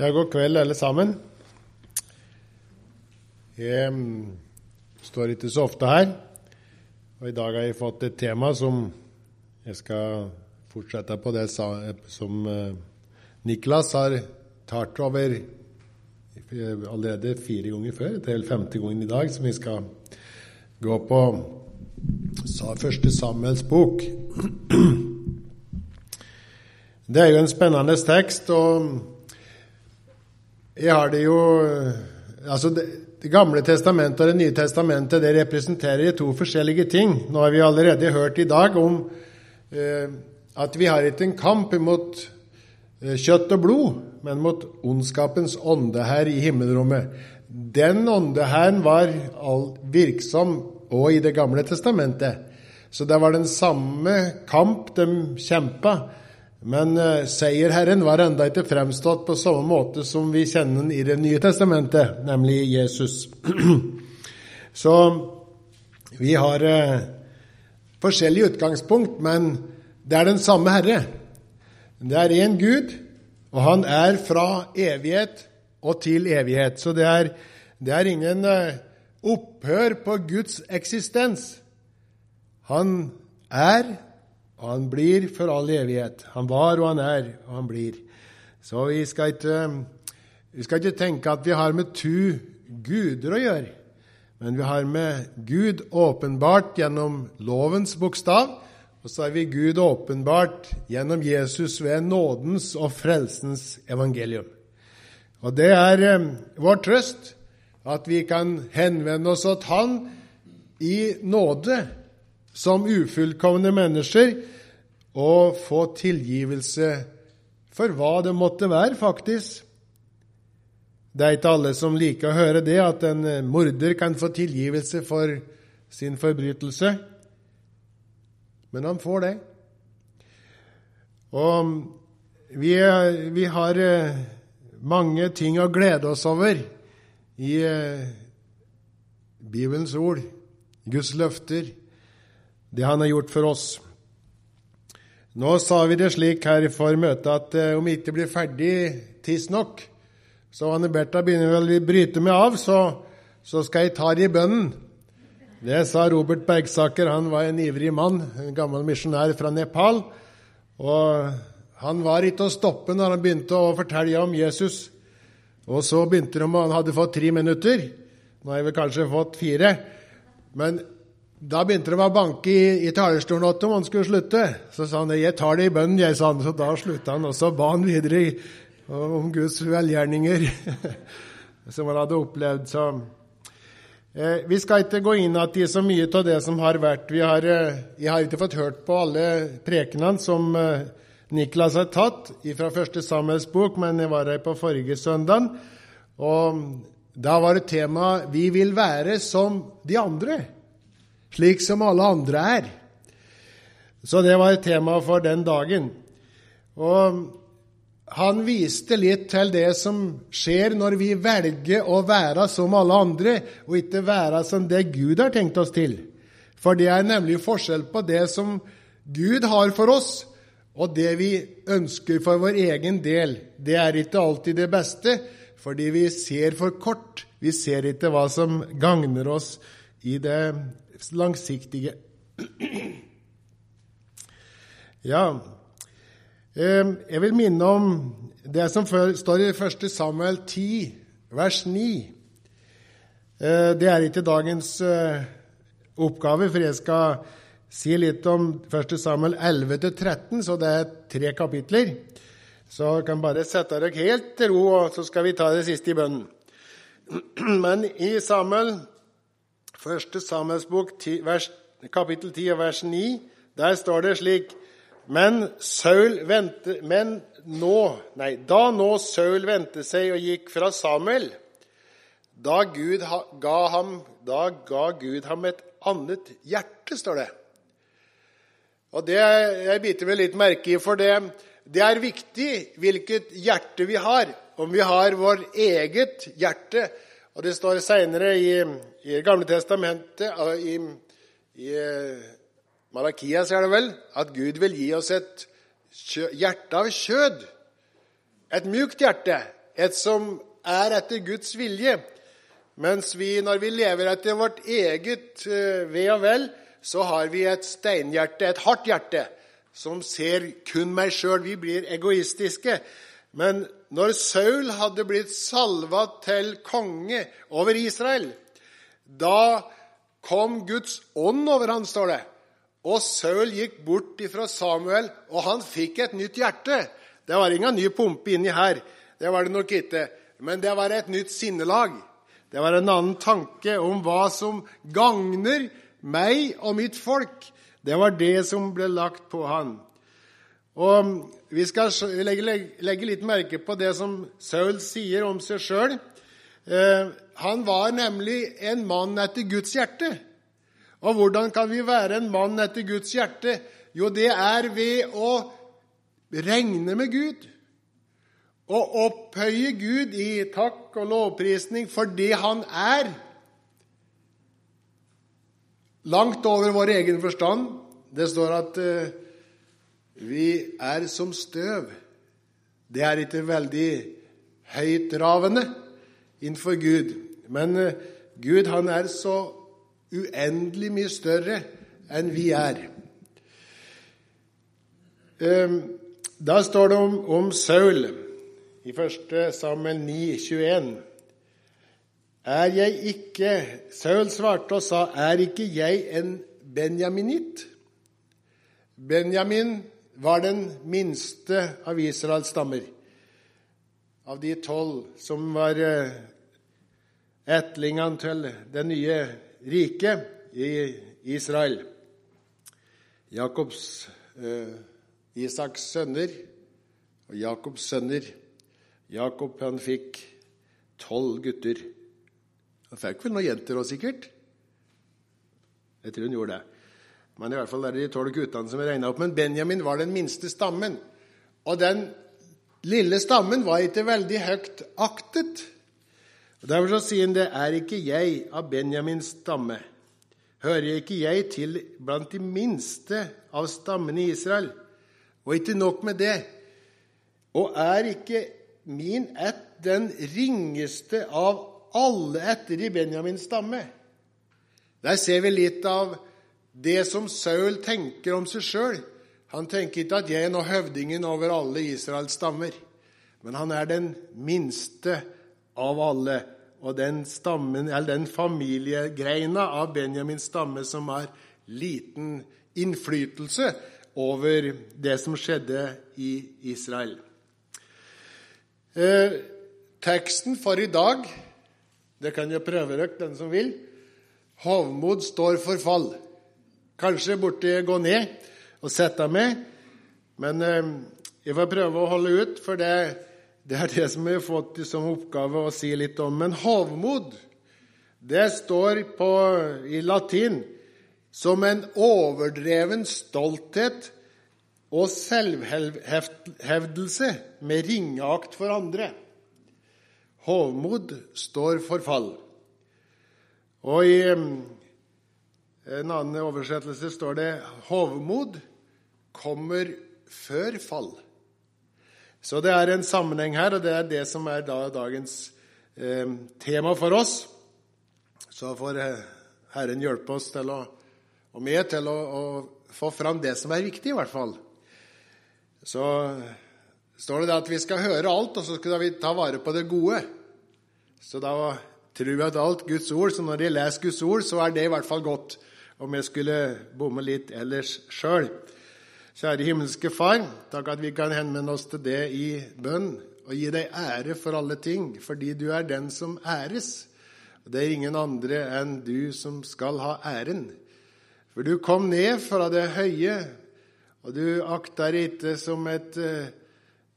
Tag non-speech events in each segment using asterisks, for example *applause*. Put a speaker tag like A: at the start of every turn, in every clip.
A: Ja, god kveld, alle sammen. Jeg mm, står ikke så ofte her, og i dag har jeg fått et tema som jeg skal fortsette på det som eh, Niklas har tatt over allerede fire ganger før. Er femte gangen i dag som vi skal gå på første Samuels bok. *clears throat* Det er jo en spennende tekst. og jeg har det jo Altså, det, det Gamle testamentet og Det nye testamentet det representerer to forskjellige ting. Nå har vi allerede hørt i dag om eh, at vi har ikke en kamp mot eh, kjøtt og blod, men mot ondskapens ånde her i himmelrommet. Den ånde her var virksom òg i Det gamle testamentet. Så det var den samme kamp de kjempa. Men uh, seierherren var enda ikke fremstått på samme måte som vi kjenner den i Det nye testamentet, nemlig Jesus. *clears throat* Så vi har uh, forskjellig utgangspunkt, men det er den samme Herre. Det er én Gud, og han er fra evighet og til evighet. Så det er, det er ingen uh, opphør på Guds eksistens. Han er og han blir for all evighet. Han var, og han er, og han blir. Så vi skal ikke, vi skal ikke tenke at vi har med to guder å gjøre, men vi har med Gud åpenbart gjennom lovens bokstav, og så har vi Gud åpenbart gjennom Jesus ved nådens og frelsens evangelium. Og det er eh, vår trøst at vi kan henvende oss til Han i nåde som ufullkomne mennesker og få tilgivelse for hva det måtte være, faktisk. Det er ikke alle som liker å høre det, at en morder kan få tilgivelse for sin forbrytelse. Men han får det. Og vi, vi har eh, mange ting å glede oss over i eh, Bibelens ord, Guds løfter det han har gjort for oss. Nå sa vi det slik her for møtet at eh, om vi ikke blir ferdig tidsnok, så Anne Bertha begynner vel å bryte meg av, så, så, skal jeg ta det i bønnen. Det sa Robert Bergsaker. Han var en ivrig mann, en gammel misjonær fra Nepal. Og han var ikke å stoppe når han begynte å fortelle om Jesus. Og så begynte de, Han hadde fått tre minutter. Nå har jeg vel kanskje fått fire. Men da begynte de å banke i, i talerstolen om han skulle slutte. Så sa han 'jeg tar det i bønnen', jeg, sa han. Så da slutta han. Og så ba han videre om Guds velgjerninger *laughs* som han hadde opplevd. Så eh, Vi skal ikke gå inn i så mye av det som har vært. Har, eh, jeg har ikke fått hørt på alle prekenene som eh, Niklas har tatt fra første Samuels bok, men jeg var her på forrige søndag. Og da var det tema 'Vi vil være som de andre' slik som alle andre er. Så det var et tema for den dagen. Og han viste litt til det som skjer når vi velger å være som alle andre, og ikke være som det Gud har tenkt oss til. For det er nemlig forskjell på det som Gud har for oss, og det vi ønsker for vår egen del. Det er ikke alltid det beste, fordi vi ser for kort. Vi ser ikke hva som gagner oss i det langsiktige. *clears throat* Ja, jeg vil minne om det som står i 1. Samuel 10, vers 9. Eh, det er ikke dagens eh, oppgave, for jeg skal si litt om 1. Samuel 11-13, så det er tre kapitler. Så jeg kan bare sette dere helt til ro, og så skal vi ta det siste i bønnen. *clears throat* Men i Samuel Første Samuels bok, kapittel 10, vers 9, der står det slik men Saul, vente, men nå, nei, da nå Saul vendte seg og gikk fra Samuel, da, Gud ga ham, da ga Gud ham et annet hjerte, står det. Og det jeg biter meg litt merke i, for det, det er viktig hvilket hjerte vi har. Om vi har vår eget hjerte. Og det står seinere i, i Det Gamle testamentet, i, i Malakias er det vel, at Gud vil gi oss et hjerte av kjød. Et mjukt hjerte. Et som er etter Guds vilje. Mens vi, når vi lever etter vårt eget eh, ve og vel, så har vi et steinhjerte, et hardt hjerte, som ser kun meg sjøl. Vi blir egoistiske. Men når Saul hadde blitt salva til konge over Israel, da kom Guds ånd over han, står det. Og Saul gikk bort ifra Samuel, og han fikk et nytt hjerte. Det var ingen ny pumpe inni her, det var det nok ikke. Men det var et nytt sinnelag. Det var en annen tanke om hva som gagner meg og mitt folk. Det var det som ble lagt på han. Og Vi skal legge, legge litt merke på det som Saul sier om seg sjøl. Han var nemlig en mann etter Guds hjerte. Og hvordan kan vi være en mann etter Guds hjerte? Jo, det er ved å regne med Gud. Og opphøye Gud i takk og lovprisning for det han er langt over vår egen forstand. Det står at uh, vi er som støv. Det er ikke veldig høytravende innenfor Gud. Men uh, Gud han er så uendelig mye større enn vi er. Um, da står det om, om Saul i 1. Samuel 9, 21. Er jeg ikke Saul svarte og sa, er ikke jeg en benjaminitt? Benjamin var den minste av Israels stammer. Av de tolv som var ettlingene til det nye riket i Israel. Jakobs, eh, Isaks sønner og Jakobs sønner. Jakob han fikk tolv gutter. Han fikk vel noen jenter òg, sikkert. Jeg tror hun gjorde det. Men i hvert fall er det de tolv guttene som er regna opp. Men Benjamin var den minste stammen. Og den lille stammen var ikke veldig høyt aktet. Og Derfor så sier han det er ikke jeg av Benjamins stamme. Hører ikke jeg til blant de minste av stammene i Israel? Og ikke nok med det. Og er ikke min ett den ringeste av alle etter i Benjamins stamme. Der ser vi litt av det som Saul tenker om seg sjøl. Han tenker ikke at jeg er nå høvdingen over alle Israels stammer. Men han er den minste av alle. Og den, stammen, den familiegreina av Benjamins stamme som har liten innflytelse over det som skjedde i Israel. Eh, teksten for i dag det kan jo prøve dere, den som vil. Hovmod står for fall. Kanskje borti gå ned og sette meg, men eh, jeg får prøve å holde ut, for det, det er det som vi har fått som oppgave å si litt om. Men hovmod, det står på, i latin som en overdreven stolthet og selvhevdelse med ringeakt for andre. Hovmod står for fall. Og i en annen oversettelse står det 'hovmod kommer før fall'. Så det er en sammenheng her, og det er det som er da dagens eh, tema for oss. Så får eh, Herren hjelpe oss til å, og med til å, å få fram det som er viktig, i hvert fall. Så står det at vi skal høre alt, og så skal vi ta vare på det gode. Så da tror vi at alt Guds ord, så når jeg leser Guds ord, så er det i hvert fall godt. Om jeg skulle bomme litt ellers sjøl. Kjære himmelske Far, takk at vi kan henvende oss til det i bønn og gi deg ære for alle ting, fordi du er den som æres. Det er ingen andre enn du som skal ha æren. For du kom ned fra det høye, og du akta det ikke som et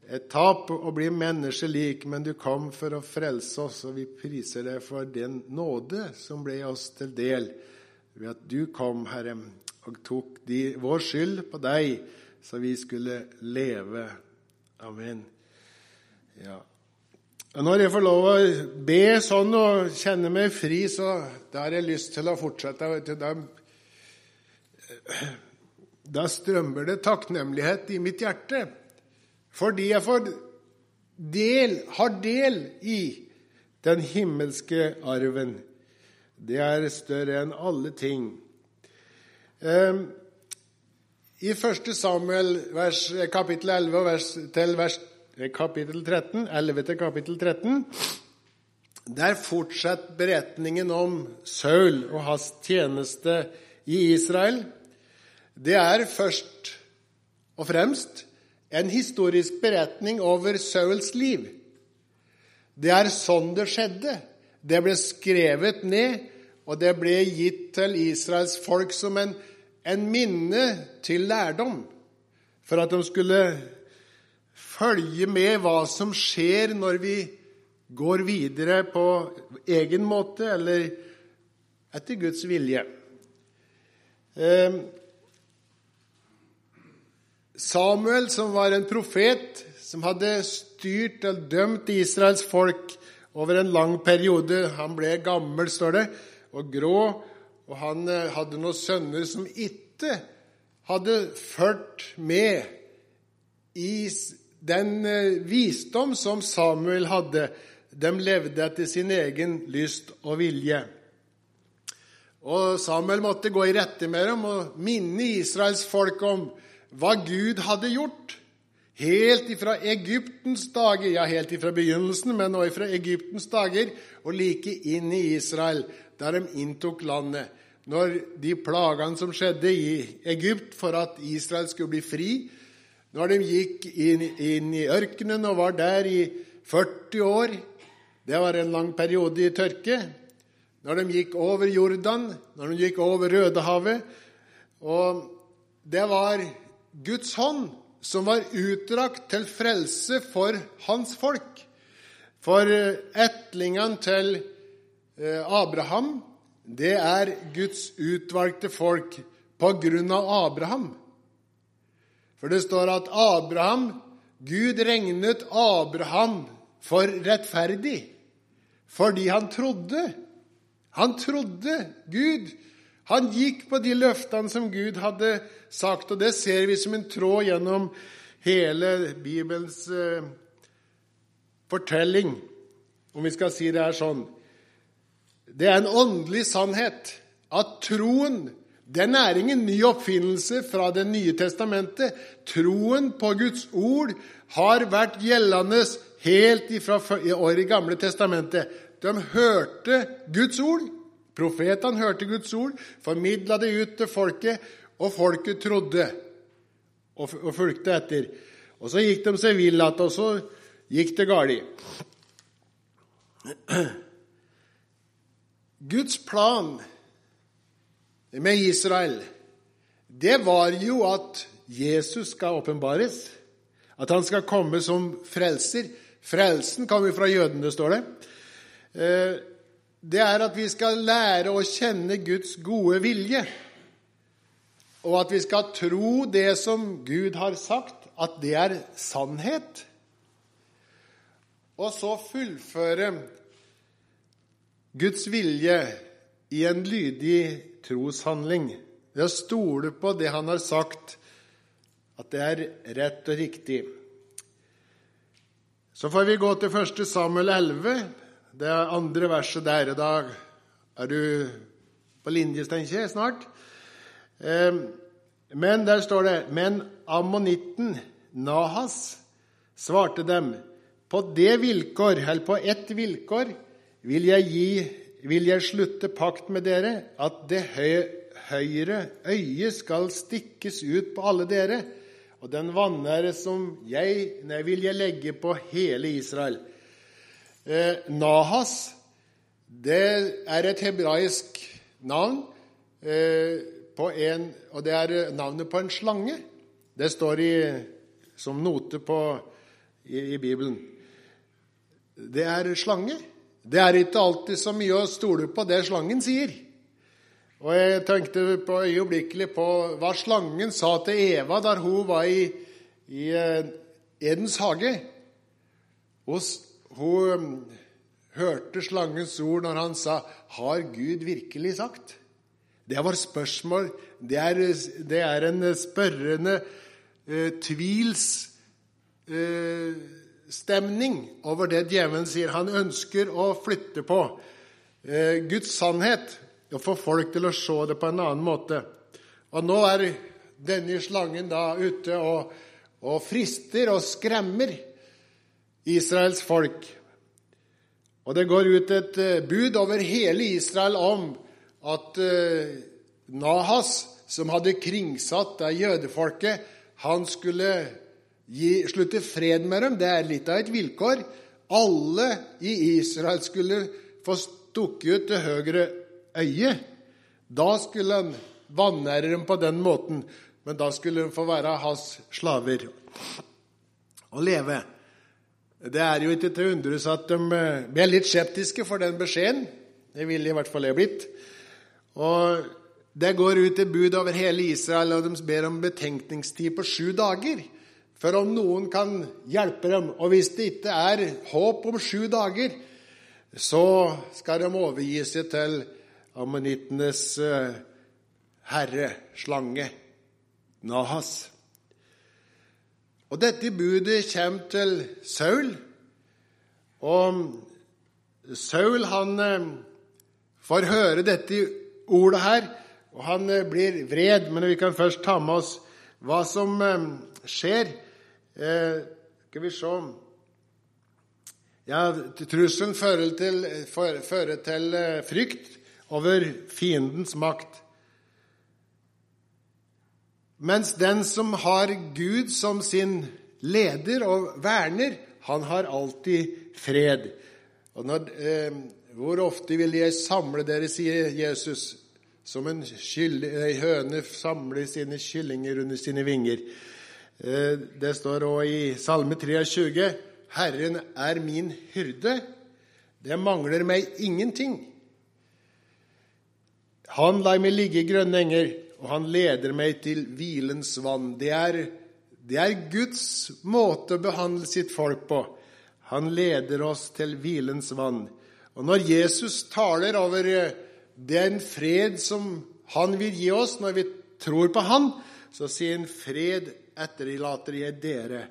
A: et tap å bli menneskelik, men du kom for å frelse oss, og vi priser deg for den nåde som ble oss til del ved at du kom, Herre, og tok de, vår skyld på deg, så vi skulle leve. Amen. Ja. Og Når jeg får lov å be sånn og kjenne meg fri, så da har jeg lyst til å fortsette. Da, da strømmer det takknemlighet i mitt hjerte fordi jeg får del, har del i den himmelske arven. Det er større enn alle ting. Ehm, I 1. Samuel vers, kapittel 11 vers, til vers, eh, kapittel 13, 11 til kapittel 13, der fortsetter beretningen om Saul og hans tjeneste i Israel. Det er først og fremst en historisk beretning over Sauls liv. Det er sånn det skjedde. Det ble skrevet ned, og det ble gitt til Israels folk som en, en minne til lærdom, for at de skulle følge med hva som skjer når vi går videre på egen måte eller etter Guds vilje. Eh, Samuel, som var en profet, som hadde styrt og dømt Israels folk over en lang periode. Han ble gammel, står det, og grå, og han eh, hadde noen sønner som ikke hadde ført med i den eh, visdom som Samuel hadde. De levde etter sin egen lyst og vilje. Og Samuel måtte gå i rette med dem og minne Israels folk om hva Gud hadde gjort. Helt ifra Egyptens dager, ja, helt ifra begynnelsen, men også ifra Egyptens dager, og like inn i Israel, der de inntok landet. Når de plagene som skjedde i Egypt for at Israel skulle bli fri, når de gikk inn, inn i ørkenen og var der i 40 år Det var en lang periode i tørke. Når de gikk over Jordan, når de gikk over Rødehavet og Det var Guds hånd som var utdrakt til frelse for hans folk. For etlingene ettlingene til eh, Abraham, det er Guds utvalgte folk på grunn av Abraham. For det står at Abraham, Gud regnet Abraham for rettferdig fordi han trodde. Han trodde Gud han gikk på de løftene som Gud hadde sagt, og det ser vi som en tråd gjennom hele Bibelens eh, fortelling, om vi skal si det er sånn. Det er en åndelig sannhet at troen den er ingen ny oppfinnelse fra Det nye testamentet. Troen på Guds ord har vært gjeldende helt ifra i Gamle testamentet. De hørte Guds ord. Profetene hørte Guds ord, formidla det ut til folket, og folket trodde og, og fulgte etter. Og så gikk de seg vill igjen, og så gikk det galt. Guds plan med Israel, det var jo at Jesus skal åpenbares. At han skal komme som frelser. Frelsen kommer fra jødene, står det. Eh, det er at vi skal lære å kjenne Guds gode vilje. Og at vi skal tro det som Gud har sagt, at det er sannhet. Og så fullføre Guds vilje i en lydig troshandling. Ved å stole på det han har sagt, at det er rett og riktig. Så får vi gå til 1. Samuel 11, det andre verset der. Da er du på linje, Steinkjer, snart. Ehm, men der står det Men ammonitten, Nahas, svarte dem på det vilkår, eller på ett vilkår, vil jeg, gi, vil jeg slutte pakt med dere, at det høyre øyet skal stikkes ut på alle dere, og den vanære som jeg, nei, vil jeg legge på hele Israel. Eh, Nahas det er et hebraisk navn, eh, en, og det er navnet på en slange. Det står i, som note på, i, i Bibelen, det er slange. Det er ikke alltid så mye å stole på det slangen sier. Og jeg tenkte på øyeblikkelig på hva slangen sa til Eva da hun var i, i eh, Edens hage. Hun, hun um, hørte slangens ord når han sa 'Har Gud virkelig sagt?' Det var spørsmål. Det er, det er en spørrende eh, tvils... eh, over det djevelen sier. Han ønsker å flytte på eh, Guds sannhet og få folk til å se det på en annen måte. Og nå er denne slangen da ute og, og frister og skremmer Israels folk. Og det går ut et eh, bud over hele Israel om at uh, Nahas, som hadde kringsatt det jødefolket, han skulle gi, slutte fred med dem. Det er litt av et vilkår. Alle i Israel skulle få stukket ut det høyre øyet. Da skulle han vanære dem på den måten, men da skulle de få være hans slaver og leve. Det er jo ikke til å undres at de blir litt skeptiske for den beskjeden. Det ville i hvert fall jeg blitt. Og Det går ut et bud over hele Israel, og de ber om betenkningstid på sju dager. For om noen kan hjelpe dem. Og hvis det ikke er håp om sju dager, så skal de overgi seg til ammonittenes eh, herre, slange, Nahas. Og dette budet kommer til Saul. Og Saul han eh, får høre dette ordet her, og han eh, blir vred. Men vi kan først ta med oss hva som skjer. Eh, skal vi se Ja, trusselen fører til, fører til frykt over fiendens makt. Mens den som har Gud som sin leder og verner, han har alltid fred. Når, eh, hvor ofte vil jeg samle dere, sier Jesus, som en, ei høne samler sine kyllinger under sine vinger. Eh, det står òg i Salme 23.: Herren er min hyrde, det mangler meg ingenting. Han lar meg ligge i grønne enger, og han leder meg til hvilens vann. Det er, det er Guds måte å behandle sitt folk på. Han leder oss til hvilens vann. Og når Jesus taler over eh, den fred som han vil gi oss når vi tror på han, så sier han 'fred etterlater jeg dere'.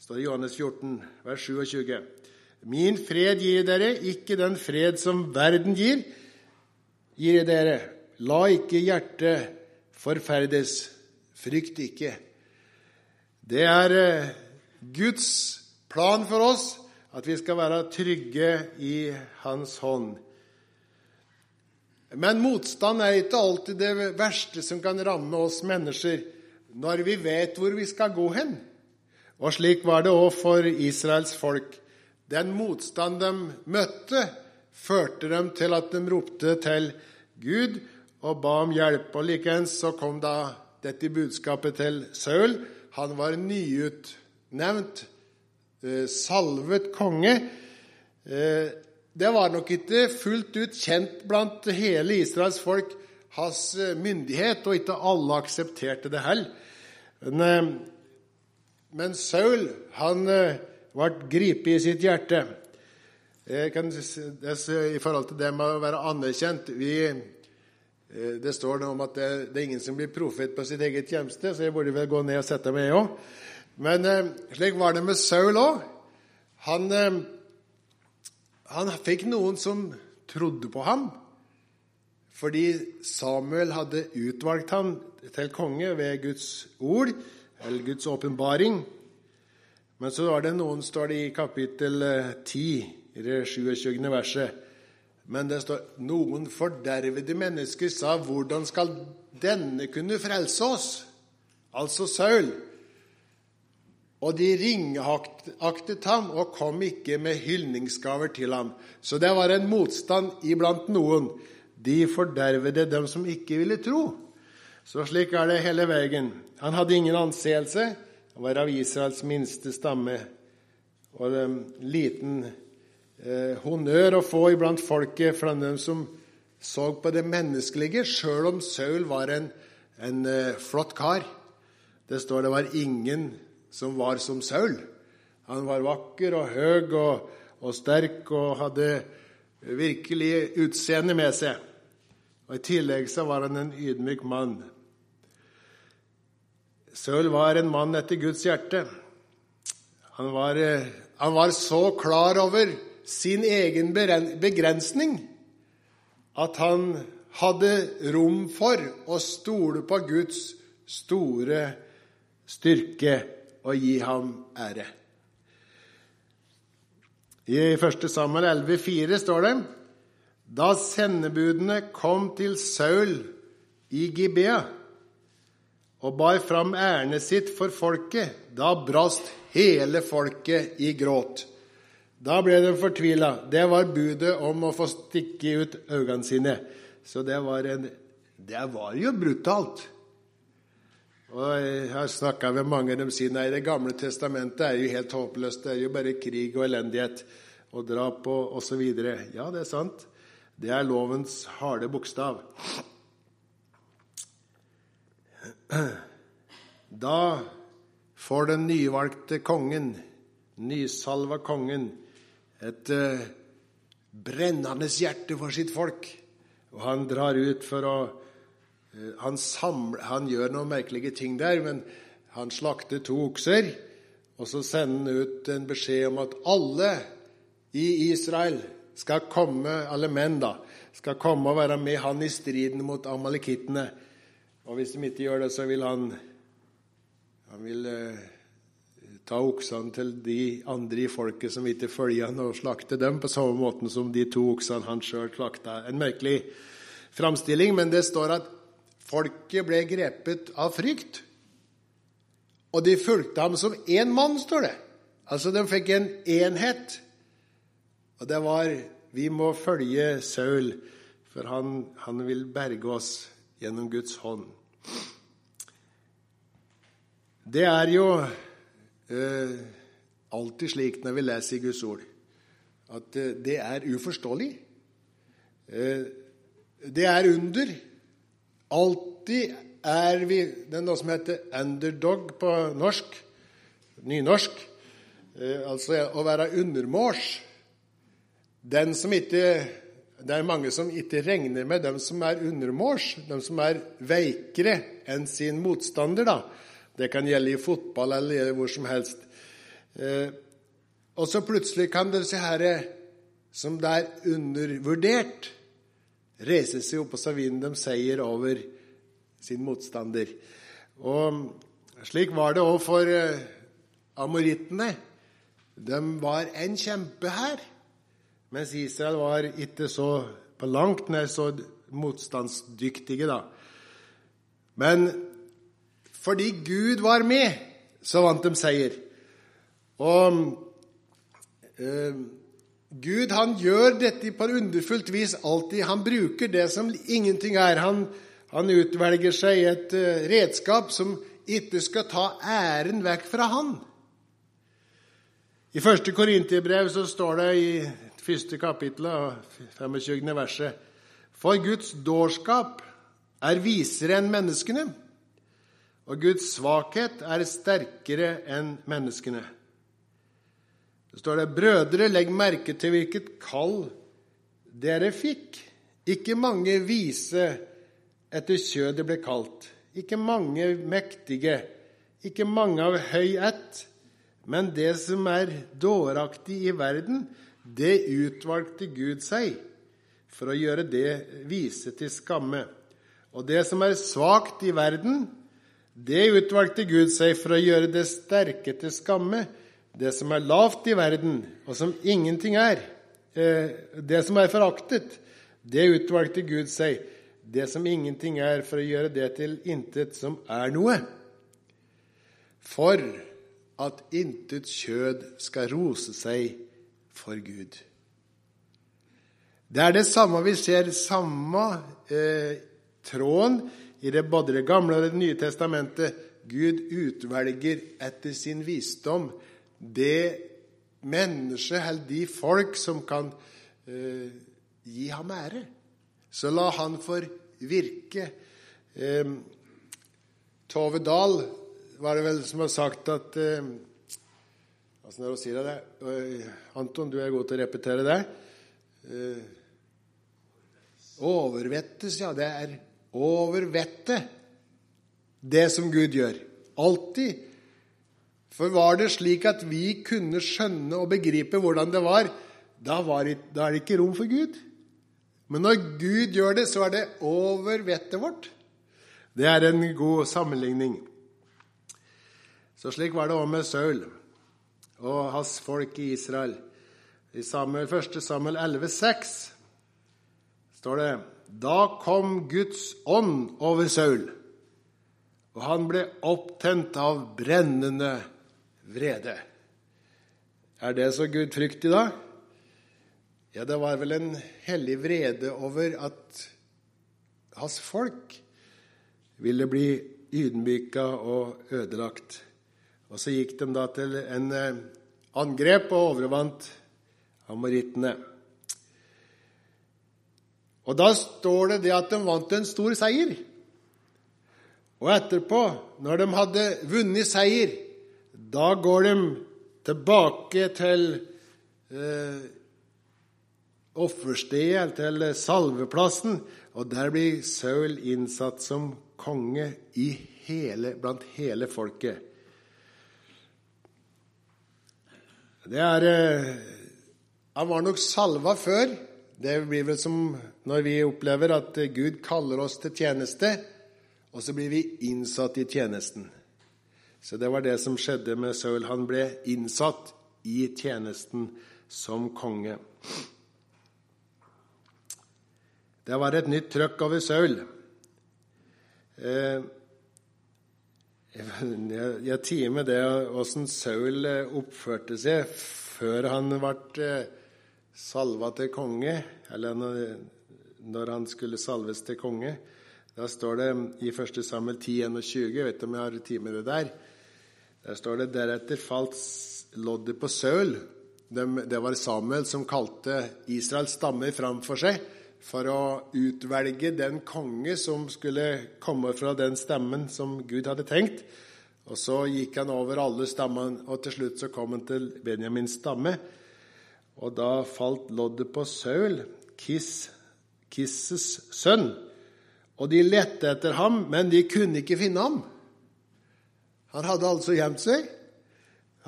A: Står i Johannes 14, vers 27. Min fred gir dere, ikke den fred som verden gir, gir jeg dere. La ikke hjertet forferdes. Frykt ikke. Det er eh, Guds plan for oss at vi skal være trygge i Hans hånd. Men motstand er ikke alltid det verste som kan ramme oss mennesker når vi vet hvor vi skal gå hen. Og slik var det òg for Israels folk. Den motstand de møtte, førte dem til at de ropte til Gud og ba om hjelp. Og Likeens så kom da dette budskapet til Saul. Han var nyutnevnt Eh, salvet konge. Eh, det var nok ikke fullt ut kjent blant hele Israels folk, hans eh, myndighet, og ikke alle aksepterte det heller. Men, men Saul han ble gripet i sitt hjerte. Kan, I forhold til det med å være anerkjent vi, Det står noe om at det, det, er ingen som blir profet på sitt eget hjemsted, så jeg burde vel gå ned og sette meg, jeg òg. Men eh, slik var det med Saul òg. Han, eh, han fikk noen som trodde på ham, fordi Samuel hadde utvalgt ham til konge ved Guds ord, eller Guds åpenbaring. Men så var det noen, står det i kapittel 10, eh, i det 27. verset. Men det står noen fordervede mennesker sa, 'Hvordan skal denne kunne frelse oss?' Altså Saul. Og de ringaktet ham og kom ikke med hyldningsgaver til ham. Så det var en motstand iblant noen. De fordervede dem som ikke ville tro. Så slik er det hele veien. Han hadde ingen anseelse. Han var av Israels minste stamme. Og en liten eh, honnør å få iblant folket fra dem som så på det menneskelige, sjøl om Saul var en, en eh, flott kar. Det står det var ingen som var som Saul. Han var vakker og høy og, og sterk og hadde virkelig utseende med seg. Og I tillegg så var han en ydmyk mann. Saul var en mann etter Guds hjerte. Han var, eh, han var så klar over sin egen begrensning at han hadde rom for å stole på Guds store styrke og gi ham ære. I 1. Samuel 11,4 står det da sendebudene kom til Saul i Gibea og bar fram ærendet sitt for folket, da brast hele folket i gråt. Da ble de fortvila. Det var budet om å få stikke ut øynene sine. Så det var, en, det var jo brutalt. Og Jeg har snakka med mange, de sier nei, Det gamle testamentet er jo helt håpløst. Det er jo bare krig og elendighet og drap og osv. Ja, det er sant. Det er lovens harde bokstav. Da får den nyvalgte kongen, nysalva kongen, et uh, brennende hjerte for sitt folk. Og han drar ut for å uh, han, samler, han, gjør noen merkelige ting der, men han slakter to okser. Og så sender han ut en beskjed om at alle i Israel skal komme, alle menn da, skal komme og være med han i striden mot amalekittene. Og hvis de ikke gjør det, så vil han, han vil, eh, ta oksene til de andre i folket som ikke følger han, og slakte dem på samme måte som de to oksene han sjøl slakta. En merkelig framstilling, men det står at folket ble grepet av frykt. Og de fulgte ham som én mann, står det. Altså, de fikk en enhet. Og det var Vi må følge Saul, for han, han vil berge oss gjennom Guds hånd. Det er jo eh, alltid slik når vi leser i Guds ord, at eh, det er uforståelig. Eh, det er under. Alltid er vi Det er noe som heter underdog på norsk, nynorsk. Eh, altså å være undermåls. Ikke det er mange som ikke regner med dem som er undermåls, dem som er veikere enn sin motstander. da. Det kan gjelde i fotball eller hvor som helst. Eh, og så plutselig kan disse herre, som det er undervurdert, reise seg opp og så vinne dem seier over sin motstander. Og slik var det òg for eh, amorittene. De var en kjempehær. Mens Israel var ikke så på langt nær så motstandsdyktige, da. Men fordi Gud var med, så vant de seier. Og eh, Gud han gjør dette på underfullt vis alltid. Han bruker det som ingenting er. Han, han utvelger seg et uh, redskap som ikke skal ta æren vekk fra han. I første Korinterbrev så står det i første kapittelet, 25. verset. For Guds dårskap er visere enn menneskene, og Guds svakhet er sterkere enn menneskene. Det står det, brødre, legg merke til hvilket kall dere fikk. Ikke mange vise etter kjødet ble kalt, ikke mange mektige, ikke mange av høy ett, men det som er dåraktig i verden, det utvalgte Gud seg for å gjøre det vise til skamme. Og det som er svakt i verden, det utvalgte Gud seg for å gjøre det sterke til skamme. Det som er lavt i verden, og som ingenting er, eh, det som er foraktet, det utvalgte Gud seg, det som ingenting er, for å gjøre det til intet som er noe. For at intet kjød skal rose seg for Gud. Det er det samme vi ser, samme eh, tråden i det, både Det gamle og Det nye testamentet. Gud utvelger etter sin visdom det mennesket eller de folk som kan eh, gi ham ære. Så la han få virke. Eh, Tove Dahl var det vel som har sagt at eh, Åssen er det å si det? Eh, Anton, du er god til å repetere det. Uh, overvettes, ja. Det er over vettet, det som Gud gjør. Alltid. For var det slik at vi kunne skjønne og begripe hvordan det var, da, var det, da er det ikke rom for Gud. Men når Gud gjør det, så er det over vettet vårt. Det er en god sammenligning. Så slik var det òg med Saul og hans folk i Israel. I Samuel, 1. Samuel 11,6 står det Da kom Guds ånd over Saul, og han ble opptent av brennende vrede. Er det så gudfryktig, da? Ja, det var vel en hellig vrede over at hans folk ville bli ydmyka og ødelagt. Og så gikk de da til en eh, angrep og overvant amorittene. Og da står det det at de vant en stor seier. Og etterpå, når de hadde vunnet seier, da går de tilbake til eh, offerstedet, til salveplassen, og der blir Saul innsatt som konge hele, blant hele folket. Det er eh, Han var nok salva før. Det blir vel som når vi opplever at Gud kaller oss til tjeneste, og så blir vi innsatt i tjenesten. Så det var det som skjedde med Saul. Han ble innsatt i tjenesten som konge. Det var et nytt trøkk over Saul. Eh, jeg, jeg tier med det åssen Saul eh, oppførte seg før han ble eh, salva til konge, eller når han skulle salves til konge. Da står det i 1. Samuel 10, 21, jeg vet du om jeg har tid med det der. Der står det deretter falt loddet på Saul. Det var Samuel som kalte Israels stammer framfor seg for å utvelge den konge som skulle komme fra den stemmen som Gud hadde tenkt. Og Så gikk han over alle stammene, og til slutt så kom han til Benjamins stamme. Og da falt loddet på Saul, Kiss, Kisses sønn. Og de lette etter ham, men de kunne ikke finne ham. Han hadde altså gjemt seg.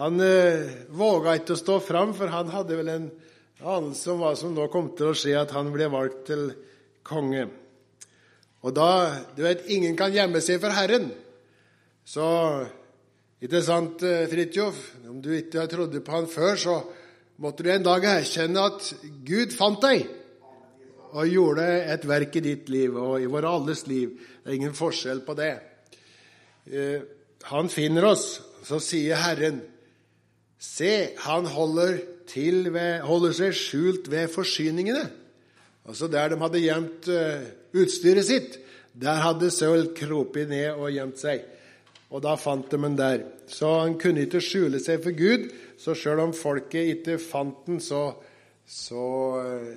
A: Han eh, våga ikke å stå fram, for han hadde vel en anelse om hva som nå kom til å skje, at han ble valgt til konge. Og da Du vet, ingen kan gjemme seg for Herren. Så ikke sant, eh, Fridtjof? Om du ikke trodde på han før, så måtte du en dag erkjenne at Gud fant deg og gjorde et verk i ditt liv og i våre alles liv. Det er ingen forskjell på det. Eh, han finner oss, så sier Herren, se, han holder til ved, holder seg skjult ved forsyningene. Altså Der de hadde gjemt uh, utstyret sitt, der hadde Saul kropet ned og gjemt seg. Og da fant de den der. Så han kunne ikke skjule seg for Gud. Så sjøl om folket ikke fant den, så, så uh,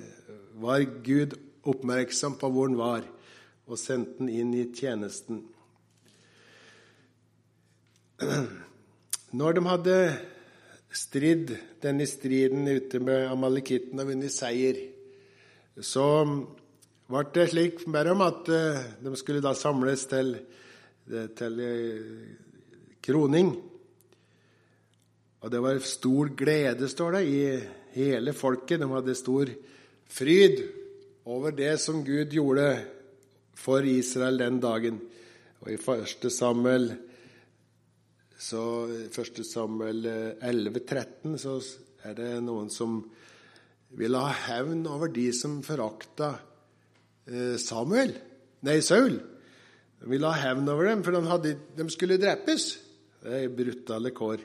A: var Gud oppmerksom på hvor han var, og sendte den inn i tjenesten. *clears throat* Når de hadde stridd, denne striden ute med amalekitten og vunnet seier, så ble det slik med dem at eh, de skulle da samles til, eh, til eh, kroning. Og det var stor glede, står det, i hele folket. De hadde stor fryd over det som Gud gjorde for Israel den dagen. Og i 1. Samuel så 1. Samuel 11, 13, så er det noen som vil ha hevn over de som forakta eh, Samuel, nei, Saul. De ville ha hevn over dem, for de, hadde, de skulle drepes. Det er brutale kår.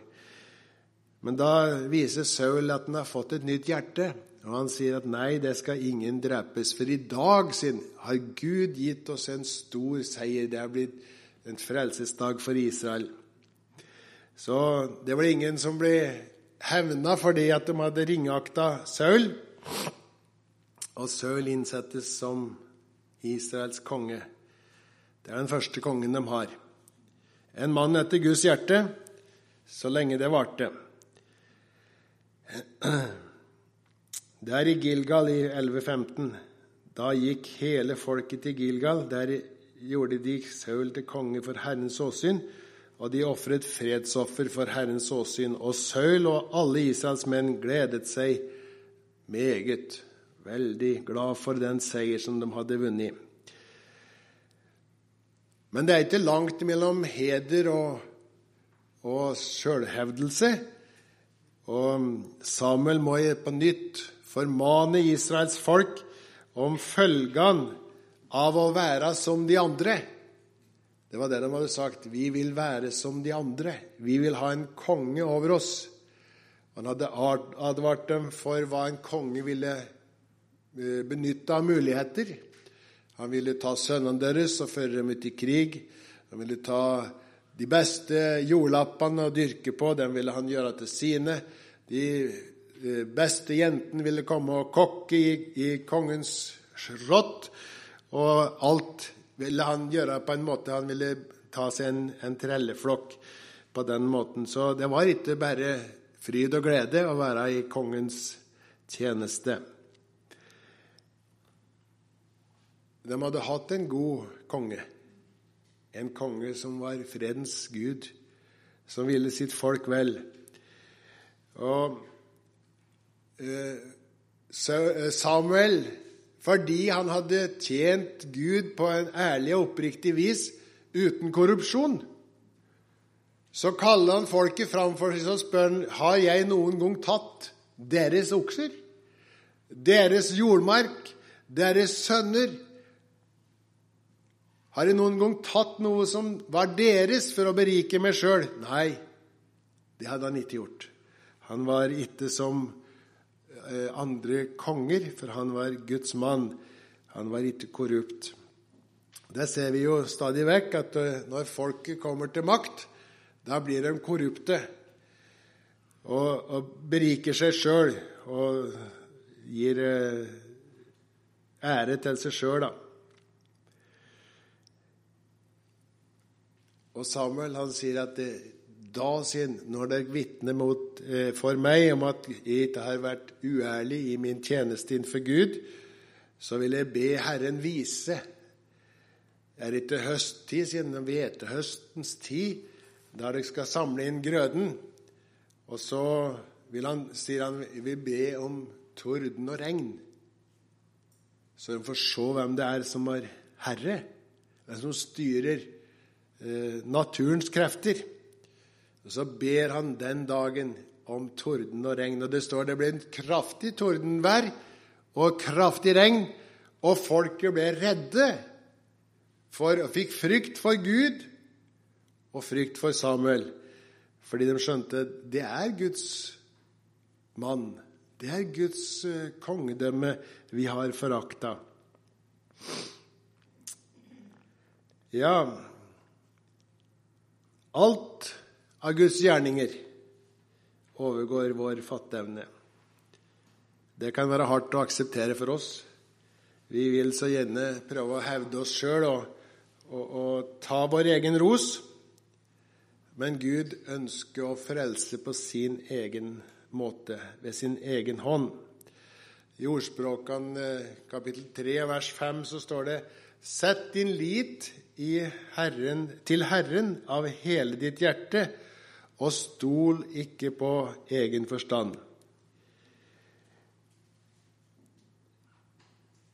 A: Men da viser Saul at han har fått et nytt hjerte. Og han sier at nei, det skal ingen drepes. For i dag sin har Gud gitt oss en stor seier. Det er blitt en frelsesdag for Israel. Så det var ingen som ble hevna fordi at de hadde ringakta Saul. Og Saul innsettes som Israels konge. Det er den første kongen de har. En mann etter Guds hjerte, så lenge det varte. Det er i Gilgal i 1115. Da gikk hele folket til Gilgal. Der gjorde de Saul til konge for Herrens åsyn, og de ofret fredsoffer for Herrens åsyn. Og Saul og alle Israels menn gledet seg meget, veldig glad for den seier som de hadde vunnet. Men det er ikke langt mellom heder og, og sjølhevdelse. Og Samuel må på nytt formane Israels folk om følgene av å være som de andre. Det var det de hadde sagt. Vi vil være som de andre. Vi vil ha en konge over oss. Han hadde advart dem for hva en konge ville eh, benytte av muligheter. Han ville ta sønnene deres og føre dem ut i krig. Han ville ta de beste jordlappene å dyrke på, dem ville han gjøre til sine. De eh, beste jentene ville komme og kokke i, i kongens slott. Og alt ville han gjøre på en måte Han ville ta seg en, en trelleflokk på den måten. Så det var ikke bare fryd og glede å være i kongens tjeneste. De hadde hatt en god konge, en konge som var fredens gud, som ville sitt folk vel. Og eh, eh, Samuel, fordi han hadde tjent Gud på en ærlig og oppriktig vis uten korrupsjon, så kaller han folket framfor seg og spør har jeg noen gang tatt deres okser, deres jordmark, deres sønner. Har jeg noen gang tatt noe som var deres, for å berike meg sjøl? Nei, det hadde han ikke gjort. Han var ikke som andre konger, for han var Guds mann. Han var ikke korrupt. Det ser vi jo stadig vekk, at eh, når folket kommer til makt, da blir de korrupte og, og beriker seg sjøl og gir eh, ære til seg sjøl, da. Og Samuel han sier at det, da, sin, når dere vitner eh, for meg om at jeg ikke har vært uærlig i min tjeneste innenfor Gud, så vil jeg be Herren vise. Det er ikke høsttid, siden det er høstens tid da dere skal samle inn grøden. Og så vil han, sier han vil be om torden og regn, så de får se hvem det er som er herre, hvem som styrer eh, naturens krefter. Og Så ber han den dagen om torden og regn. Og det står det ble en kraftig tordenvær og kraftig regn, og folket ble redde for, og fikk frykt for Gud og frykt for Samuel, fordi de skjønte det er Guds mann. Det er Guds eh, kongedømme vi har forakta. Ja Alt av Guds gjerninger overgår vår fatteevne. Det kan være hardt å akseptere for oss. Vi vil så gjerne prøve å hevde oss sjøl og, og, og ta vår egen ros. Men Gud ønsker å frelse på sin egen måte, ved sin egen hånd. I Ordspråkene kapittel 3 vers 5 så står det Sett din lit Herren, til Herren av hele ditt hjerte, og stol ikke på egen forstand.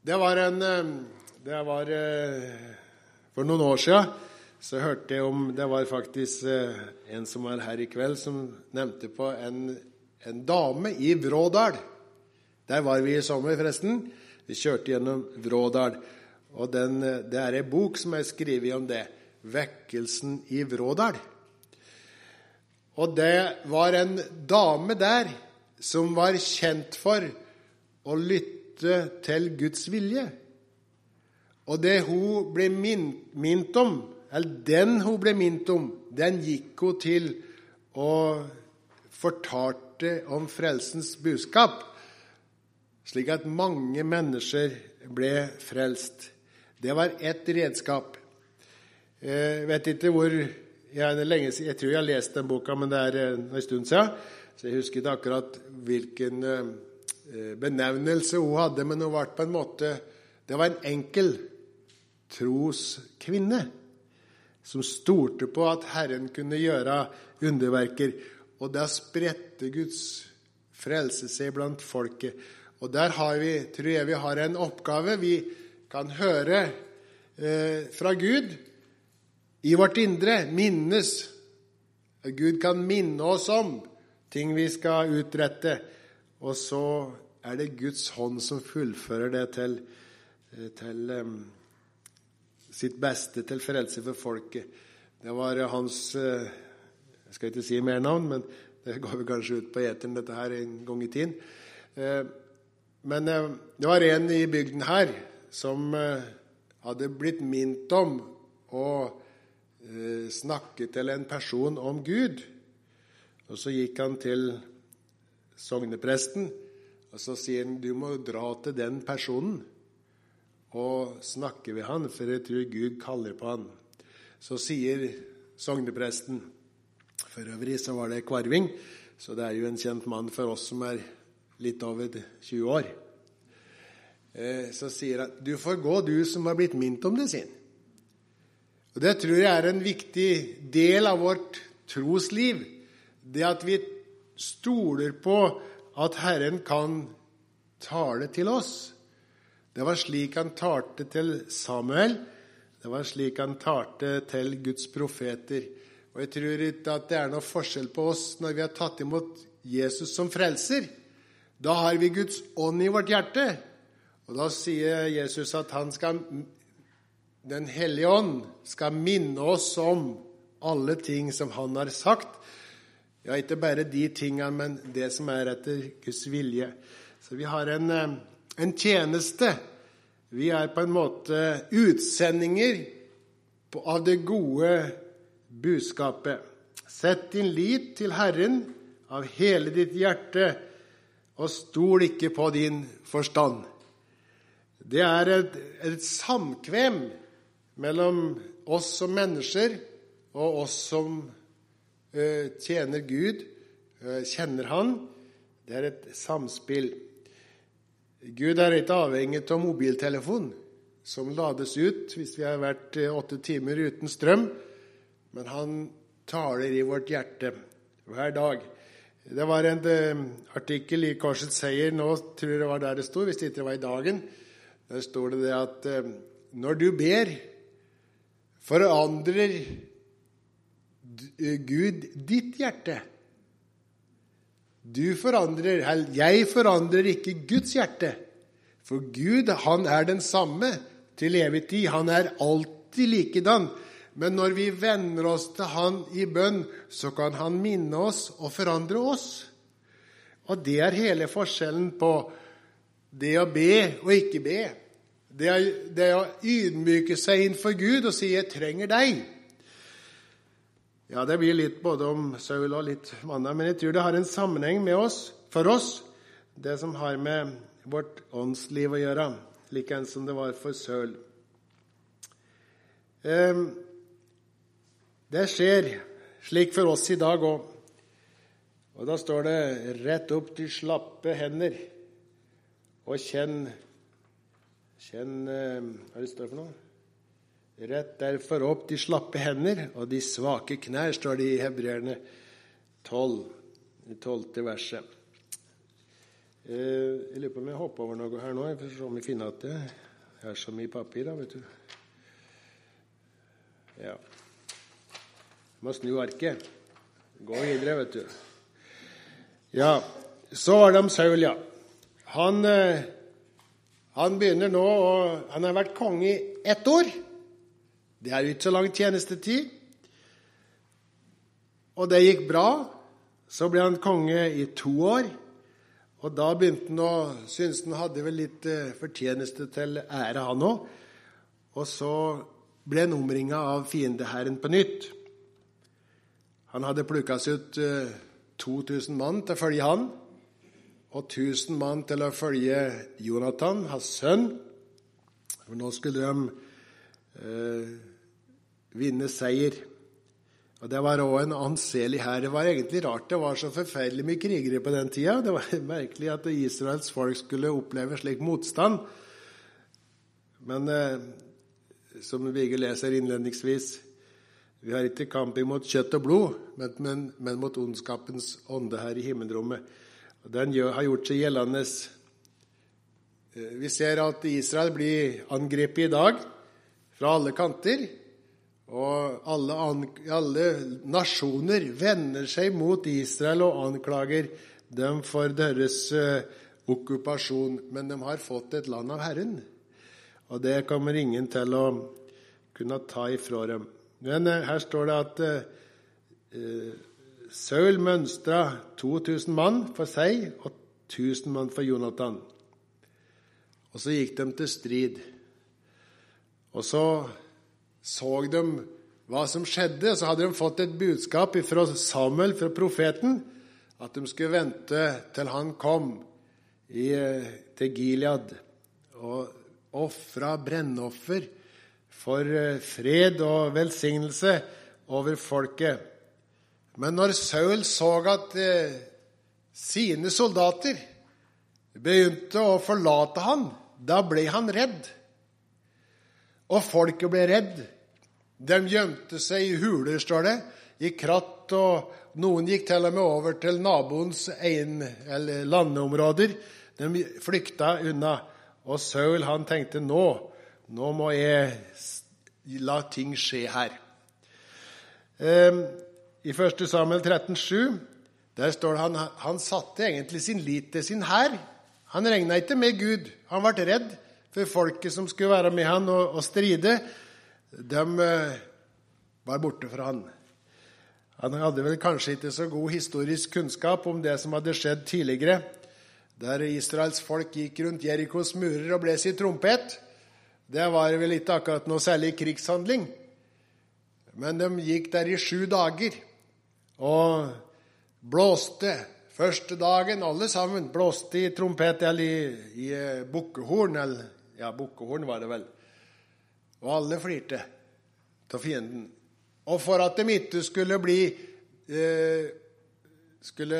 A: Det var en Det var eh, for noen år siden så hørte jeg om Det var faktisk eh, en som var her i kveld, som nevnte på en, en dame i Vrådal. Der var vi i sommer, forresten. Vi kjørte gjennom Vrådal. Og den, eh, det er ei bok som er skrevet om det. 'Vekkelsen i Vrådal'. Og det var en dame der som var kjent for å lytte til Guds vilje. Og det hun ble minnet om eller den hun ble minnet om, den gikk hun til å fortalte om frelsens budskap, slik at mange mennesker ble frelst. Det var ett redskap. Jeg vet ikke hvor lenge, jeg tror jeg har lest den boka, men det er en stund siden. Så jeg husker ikke akkurat hvilken eh, benevnelse hun hadde, men hun var på en måte Det var en enkel troskvinne som stolte på at Herren kunne gjøre underverker. Og da spredte Guds frelse seg blant folket. Og der har vi, tror jeg vi har en oppgave. Vi kan høre eh, fra Gud i vårt indre, minnes. Gud kan minne oss om ting vi skal utrette. Og så er det Guds hånd som fullfører det til, eh, til um, sitt beste til frelse for folket. Det var hans uh, Jeg skal ikke si mer navn, men det går vi kanskje ut på eteren, dette her, en gang i tiden. Uh, men uh, det var en i bygden her som hadde blitt minnet om å snakke til en person om Gud. Og så gikk han til sognepresten, og så sier han du må dra til den personen og snakke ved han, for jeg tror Gud kaller på han. Så sier sognepresten For øvrig så var det Kvarving, så det er jo en kjent mann for oss som er litt over 20 år. Eh, så sier han du får gå, du som har blitt minnet om det, sin. Og Det tror jeg er en viktig del av vårt trosliv. Det at vi stoler på at Herren kan tale til oss. Det var slik han talte til Samuel. Det var slik han talte til Guds profeter. Og Jeg tror ikke at det er noe forskjell på oss når vi har tatt imot Jesus som frelser. Da har vi Guds ånd i vårt hjerte. Og da sier Jesus at han skal, Den hellige ånd skal minne oss om alle ting som han har sagt. Ja, ikke bare de tingene, men det som er etter Guds vilje. Så vi har en eh, en tjeneste. Vi er på en måte utsendinger av det gode budskapet. Sett din lit til Herren av hele ditt hjerte, og stol ikke på din forstand. Det er et, et samkvem mellom oss som mennesker og oss som uh, tjener Gud, uh, kjenner Han. Det er et samspill. Gud er ikke avhengig av mobiltelefon som lades ut hvis vi har vært eh, åtte timer uten strøm, men han taler i vårt hjerte hver dag. Det var en artikkel i Korsets seier nå, tror jeg det var der det sto, hvis det ikke var i dagen. Der står det det at når du ber, forandrer Gud ditt hjerte. Du forandrer, jeg forandrer ikke Guds hjerte. For Gud, han er den samme til evig tid. Han er alltid likedan. Men når vi venner oss til Han i bønn, så kan Han minne oss og forandre oss. Og det er hele forskjellen på det å be og ikke be. Det er, det å ydmyke seg innenfor Gud og si 'Jeg trenger deg'. Ja, det blir litt både om Saul og litt manna, men jeg tror det har en sammenheng med oss, for oss, det som har med vårt åndsliv å gjøre, likeens som det var for Saul. Ehm, det skjer slik for oss i dag òg. Og da står det 'rett opp til slappe hender', og kjenn Kjenn ehm, Hva det står for noe? Rett derfor opp de slappe hender og de svake knær, står det i Hebreerne 12, det tolvte verset. Eh, jeg lurer på om jeg hopper over noe her nå. Jeg får se om jeg finner at det er så mye papir. da, vet du. Ja. Jeg må snu arket. Gå videre, vet du. Ja, så var det om Saul, ja. Han, eh, han begynner nå å Han har vært konge i ett år. Det er jo ikke så lang tjenestetid. Og det gikk bra. Så ble han konge i to år. Og da begynte han å synes han hadde vel litt eh, fortjeneste til ære, han òg. Og så ble han omringa av fiendehæren på nytt. Han hadde plukka seg ut uh, 2000 mann til å følge han, og 1000 mann til å følge Jonathan, hans sønn. For nå skulle de eh, vinne seier. Og Det var òg en anselig hær. Det var egentlig rart det var så forferdelig mye krigere på den tida. Det var *laughs* merkelig at Israels folk skulle oppleve slik motstand. Men eh, som Vigge leser innledningsvis vi har ikke kamp imot kjøtt og blod, men, men, men mot ondskapens ånde her i himmelrommet. Den har gjort seg gjeldende. Eh, vi ser at Israel blir angrepet i dag fra alle kanter. Og alle, alle, nasjoner vender seg mot Israel og anklager dem for deres uh, okkupasjon. Men de har fått et land av Herren, og det kommer ingen til å kunne ta ifra dem. Men uh, her står det at uh, Saul mønstra 2000 mann for seg og 1000 mann for Jonathan. Og så gikk de til strid. Og så så de hva som skjedde. Så hadde de fått et budskap fra Samuel, fra profeten, at de skulle vente til han kom i, til Gilead og ofra brennoffer for eh, fred og velsignelse over folket. Men når Saul så at eh, sine soldater begynte å forlate han, da ble han redd. Og folket ble redd. De gjemte seg i huler, står det, i kratt, og noen gikk til og med over til naboens ein, landområder. De flykta unna. Og Saul han tenkte nå, nå må jeg la ting skje her. Ehm, I 1. Samuel 13,7 der står det han, han satte egentlig sin lit til sin hær. Han regna ikke med Gud. Han ble redd for folket som skulle være med han og, og stride de uh, var borte fra han. Han hadde vel kanskje ikke så god historisk kunnskap om det som hadde skjedd tidligere, der Israels folk gikk rundt Jerikos murer og bles i trompet. Det var vel ikke akkurat noe særlig krigshandling. Men de gikk der i sju dager og blåste. Første dagen, alle sammen, blåste i trompet eller i, i eh, bukkehorn. Eller, ja, bukkehorn var det vel. Og alle flirte av fienden. Og for at de ikke skulle bli eh, Skulle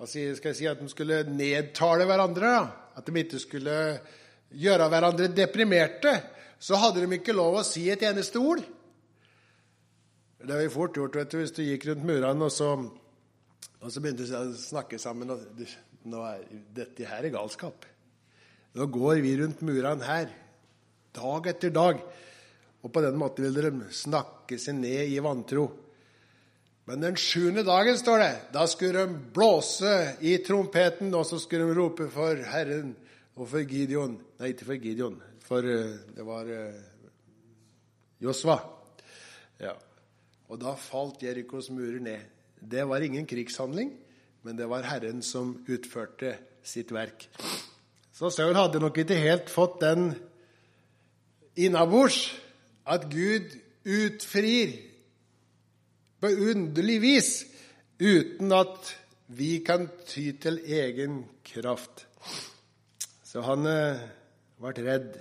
A: hva skal jeg si, At de skulle nedtale hverandre, da. at de ikke skulle gjøre hverandre deprimerte, så hadde de ikke lov å si et eneste ord. Det var fort gjort vet du, hvis du gikk rundt murene og så, og så begynte å snakke sammen. og nå er, Dette her er galskap. Nå går vi rundt murene her dag etter dag. Og på den måten vil de snakke seg ned i vantro. Men den sjuende dagen, står det, da skulle de blåse i trompeten, og så skulle de rope for Herren og for Gideon. Nei, ikke for Gideon, for uh, det var uh, Josva. Ja. Og da falt Jerikos murer ned. Det var ingen krigshandling, men det var Herren som utførte sitt verk. Så Saul hadde nok ikke helt fått den innabords at Gud utfrir på underlig vis uten at vi kan ty til egen kraft. Så han eh, ble redd.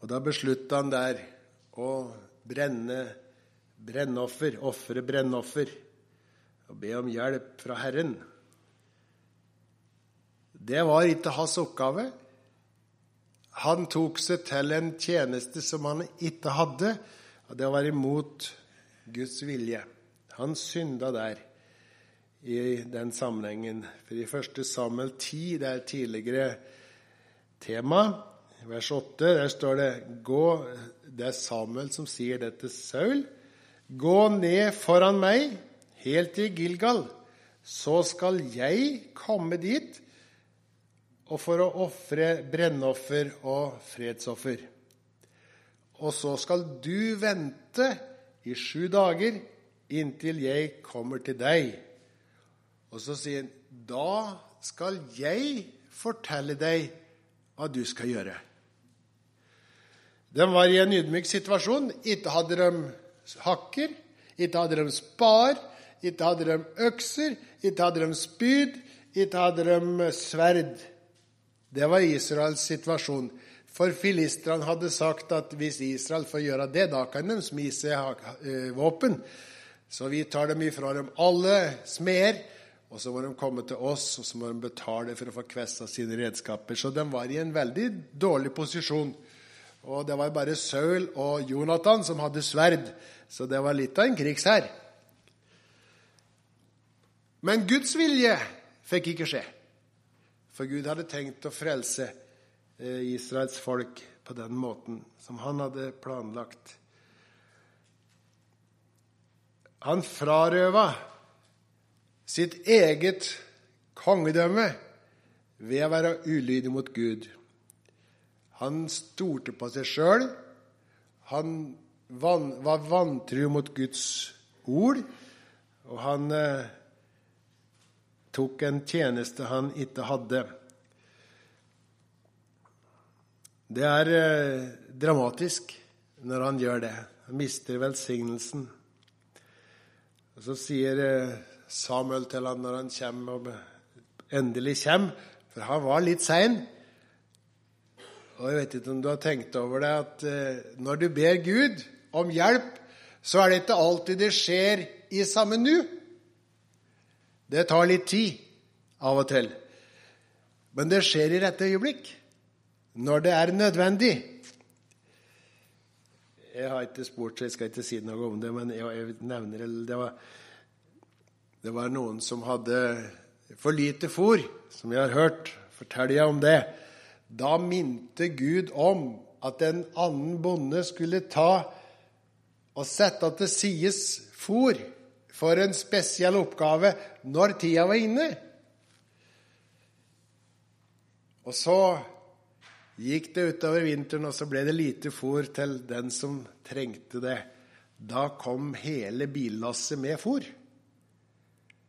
A: Og da beslutta han der å brenne brennoffer, ofre brennoffer, og be om hjelp fra Herren. Det var ikke hans oppgave. Han tok seg til en tjeneste som han ikke hadde, og det var imot Guds vilje. Han synda der i den sammenhengen. For i første Samuel 10, det er tidligere tema, vers 8, der står det gå, Det er Samuel som sier det til Saul. Gå ned foran meg, helt til Gilgal, så skal jeg komme dit og for å ofre brennoffer og fredsoffer. Og så skal du vente i sju dager inntil jeg kommer til deg. Og så sier han, da skal jeg fortelle deg hva du skal gjøre. De var i en ydmyk situasjon. Ikke hadde de hakker, ikke hadde de spar, ikke hadde de økser, ikke hadde de spyd, ikke hadde de sverd. Det var Israels situasjon. For filistrene hadde sagt at hvis Israel får gjøre det, da kan de smi seg eh, våpen. Så vi tar dem ifra dem alle smeder, og så må de komme til oss, og så må de betale for å få kvesta sine redskaper. Så de var i en veldig dårlig posisjon. Og det var bare Saul og Jonathan som hadde sverd, så det var litt av en krigshær. Men Guds vilje fikk ikke skje. For Gud hadde tenkt å frelse eh, Israels folk på den måten som han hadde planlagt. Han frarøva sitt eget kongedømme ved å være ulydig mot Gud. Han stolte på seg sjøl. Han var vantru mot Guds ord. Og han eh, tok en tjeneste han ikke hadde. Det er eh, dramatisk når han gjør det. Han mister velsignelsen. Og Så sier eh, Samuel til han når han kommer, endelig kommer, for han var litt sein. Og jeg vet ikke om du har tenkt over det, at eh, når du ber Gud om hjelp, så er det ikke alltid det skjer i samme nu. Det tar litt tid av og til. Men det skjer i rette øyeblikk. Når det er nødvendig. Jeg har ikke spurt, så jeg skal ikke si noe om det, men jeg nevner det var, det var noen som hadde for lite fôr, som jeg har hørt. Forteller jeg om det da minte Gud om at en annen bonde skulle ta og sette til sides fôr for en spesiell oppgave når tida var inne. Og så gikk det utover vinteren, og så ble det lite fôr til den som trengte det. Da kom hele billasset med fôr.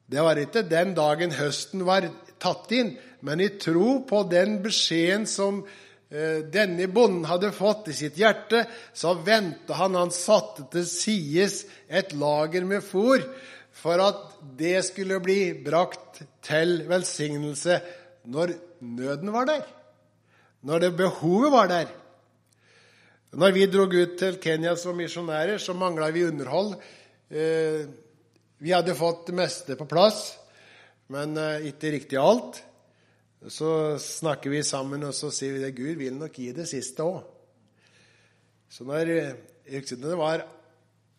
A: Det var ikke den dagen høsten var tatt inn, men i tro på den beskjeden som eh, denne bonden hadde fått i sitt hjerte, så venta han. Han satte til sides et lager med fôr for at det skulle bli brakt til velsignelse når nøden var der, når det behovet var der. Når vi dro ut til Kenya som misjonærer, så mangla vi underhold. Eh, vi hadde fått det meste på plass, men eh, ikke riktig alt. Så snakker vi sammen, og så sier vi at Gud vil nok gi det siste òg. Så når eh, det var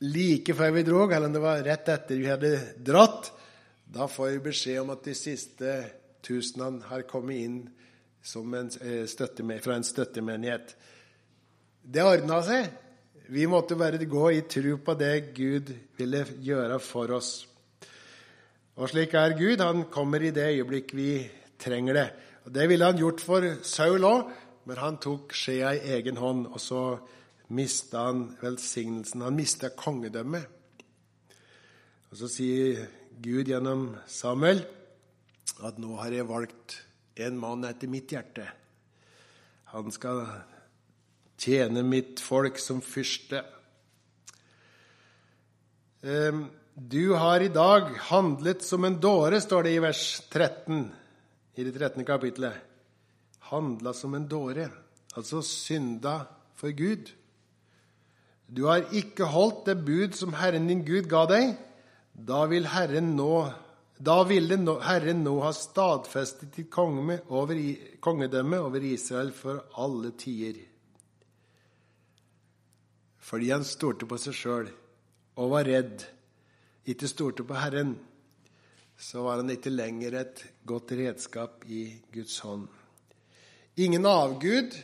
A: like før vi dro, eller om det var rett etter vi hadde dratt, da får vi beskjed om at de siste tusenene har kommet inn en eh, fra en støttemenighet. Det ordna seg. Vi måtte bare gå i tro på det Gud ville gjøre for oss. Og slik er Gud. Han kommer i det øyeblikk vi trenger det. Og Det ville han gjort for Saul òg, men han tok skjea i egen hånd, og så mista han velsignelsen. Han mista kongedømmet. Og så sier Gud gjennom Samuel at nå har jeg valgt en mann etter mitt hjerte. Han skal tjene mitt folk som fyrste. Ehm, du har i dag handlet som en dåre, står det i vers 13 i det 13. kapittelet. Handla som en dåre, altså synda for Gud. Du har ikke holdt det bud som Herren din Gud ga deg. Da, vil Herren nå, da ville Herren nå ha stadfestet ditt kongedømme over Israel for alle tider fordi han stolte på seg sjøl og var redd, ikke stolte på Herren, så var han ikke lenger et godt redskap i Guds hånd. Ingen avgud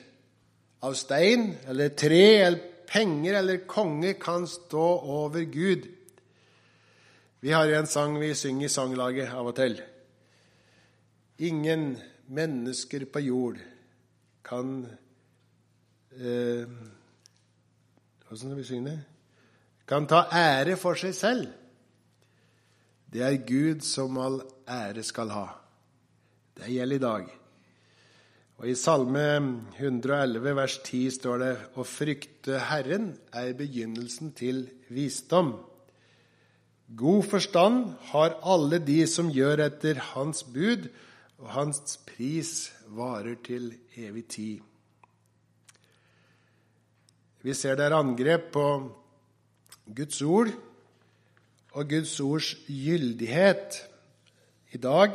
A: av stein eller tre eller penger eller konge kan stå over Gud. Vi har jo en sang vi synger i sanglaget av og til. Ingen mennesker på jord kan eh, Åssen skal vi synge det? Kan ta ære for seg selv. Det er Gud som all ære skal ha. Det gjelder i dag. Og I Salme 111 vers 10 står det å frykte Herren er begynnelsen til visdom. God forstand har alle de som gjør etter hans bud, og hans pris varer til evig tid. Vi ser det er angrep på Guds ord og Guds ords gyldighet i dag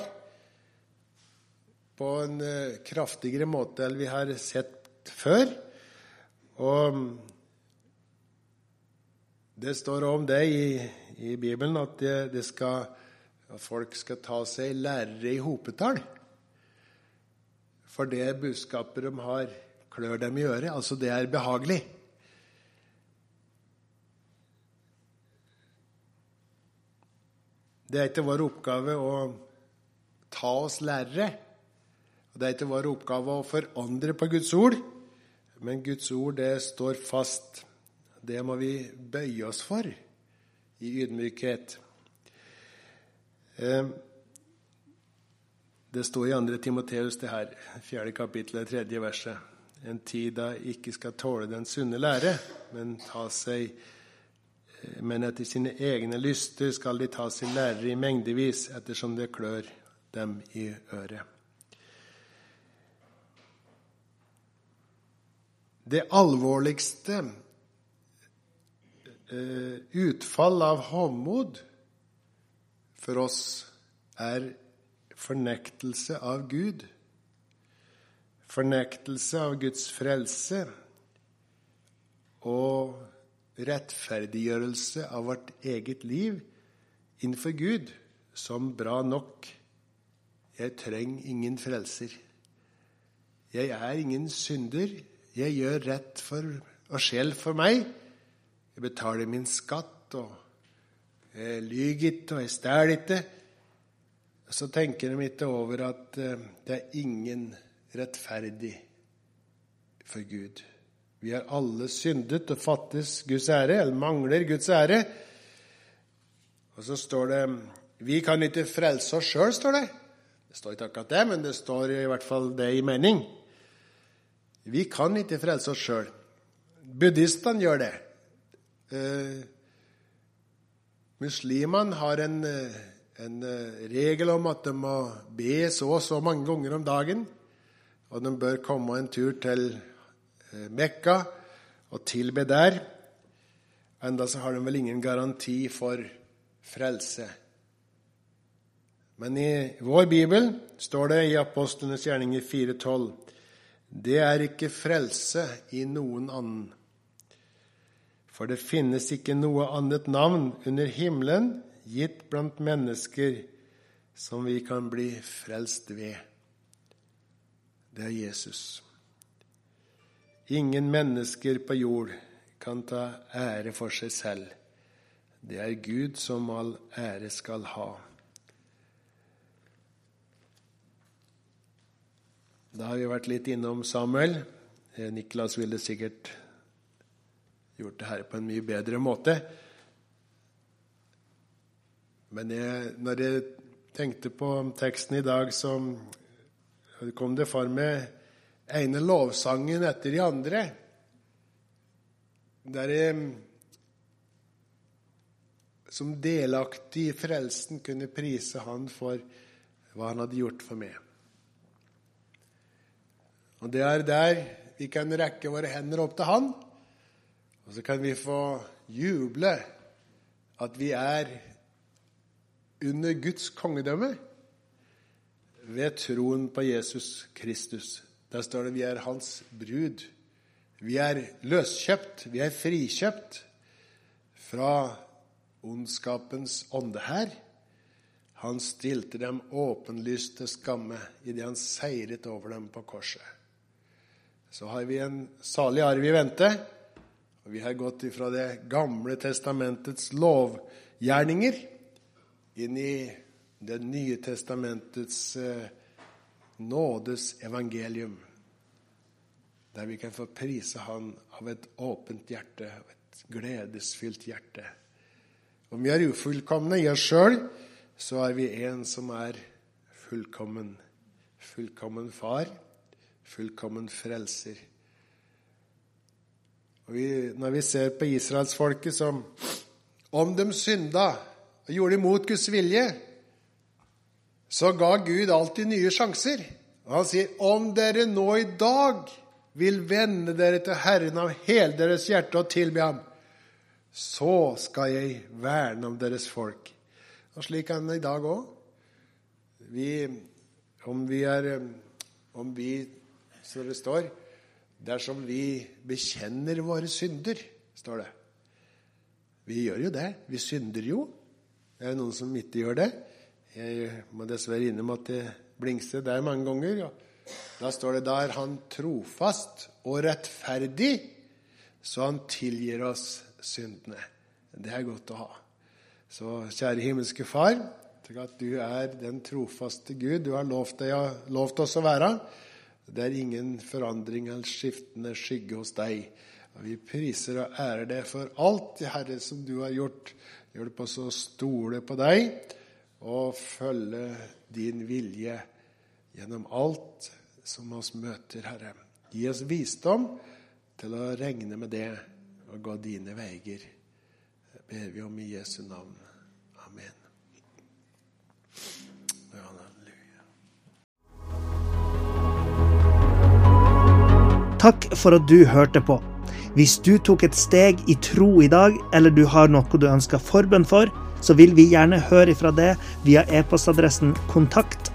A: på en eh, kraftigere måte enn vi har sett før. Og det står om det i, i Bibelen at, det, det skal, at, folk skal ta seg lærere i hopetall. For det budskapet de har, klør dem i øret. Altså, det er behagelig. Det er ikke vår oppgave å ta oss lærere. Og Det er ikke vår oppgave å forandre på Guds ord, men Guds ord det står fast. Det må vi bøye oss for i ydmykhet. Eh, det står i 2. Timoteus, det her, 4. kapittel, 3. verset. En tid da ikke skal tåle den sunne lære, men ta seg men etter sine egne lyster skal de ta sin lærere i mengdevis, ettersom det klør dem i øret. Det alvorligste eh, utfall av hovmod for oss er fornektelse av Gud. Fornektelse av Guds frelse og rettferdiggjørelse av vårt eget liv innenfor Gud som bra nok. Jeg trenger ingen frelser. Jeg er ingen synder. Jeg gjør rett for og sjel for meg. Jeg betaler min skatt, og jeg lyver ikke, og jeg stjeler ikke. Så tenker de ikke over at eh, det er ingen rettferdig for Gud. Vi har alle syndet og fattes Guds ære, eller mangler Guds ære. Og så står det Vi kan ikke frelse oss sjøl, står det. Det står ikke akkurat det, men det står i hvert fall det i mening. Vi kan ikke frelse oss sjøl. Buddhistene gjør det. Eh, muslimene har en, en, eh, regel om at de må be så og så mange ganger om dagen. Og de bør komme en tur til Mekka og tilbe der. Enda så har de vel ingen garanti for frelse. Men i vår bibel står det i Apostlenes gjerninger 4.12.: Det er ikke frelse i noen annen. For det finnes ikke noe annet navn under himmelen gitt blant mennesker som vi kan bli frelst ved. Det er Jesus. Ingen mennesker på jord kan ta ære for seg selv. Det er Gud som all ære skal ha. Da har vi vært litt innom Samuel. Eh, Niklas ville sikkert gjort det her på en mye bedre måte. Men jeg, når jeg tenkte på teksten i dag, så kom det for meg ene lovsangen etter de andre. Der som delaktig i frelsen kunne prise Han for hva Han hadde gjort for meg. Og Det er der vi kan rekke våre hender opp til Han, og så kan vi få juble at vi er under Guds kongedømme ved troen på Jesus Kristus. Der står det vi er hans brud. Vi er løskjøpt, vi er frikjøpt fra ondskapens ånde her. Han stilte dem åpenlyst til skamme idet han seiret over dem på korset. Så har vi en salig arv i vente. og Vi har gått ifra Det gamle testamentets lovgjerninger inn i Det nye testamentets eh, nådes evangelium, der vi kan få prise Han av et åpent hjerte, av et gledesfylt hjerte. Om vi er ufullkomne i oss sjøl, så er vi en som er fullkommen. Fullkommen far, fullkommen frelser. Og vi, når vi ser på israelsfolket som om de synda og gjorde imot Guds vilje, så ga Gud alltid nye sjanser. Og han sier, om dere nå i dag vil vende dere til Herren av hele deres hjerte og tilbe Ham, så skal jeg verne om deres folk. Og slik er det i dag òg. Om vi er Om vi, som det står Dersom vi bekjenner våre synder, står det. Vi gjør jo det. Vi synder jo. Det er noen som ikke gjør det. Jeg må dessverre innrømme at det blingser der mange ganger. Da står det der han trofast og rettferdig, så han tilgir oss syndene. Det er godt å ha. Så kjære himmelske Far, takk at du er den trofaste Gud du har lovt, deg, lovt oss å være. Det er ingen forandring eller skiftende skygge hos deg. Vi priser og ærer deg for alt, Herre, som du har gjort. Hjelp oss å stole på deg og følge din vilje gjennom alt som oss møter, Herre. Gi oss visdom til å regne med det og gå dine veier. Det ber vi om i Jesu navn. Amen. Halleluja.
B: Takk for at du hørte på. Hvis du tok et steg i tro i dag, eller du har noe du ønsker forbønn for, så vil vi gjerne høre ifra det via e-postadressen kontakt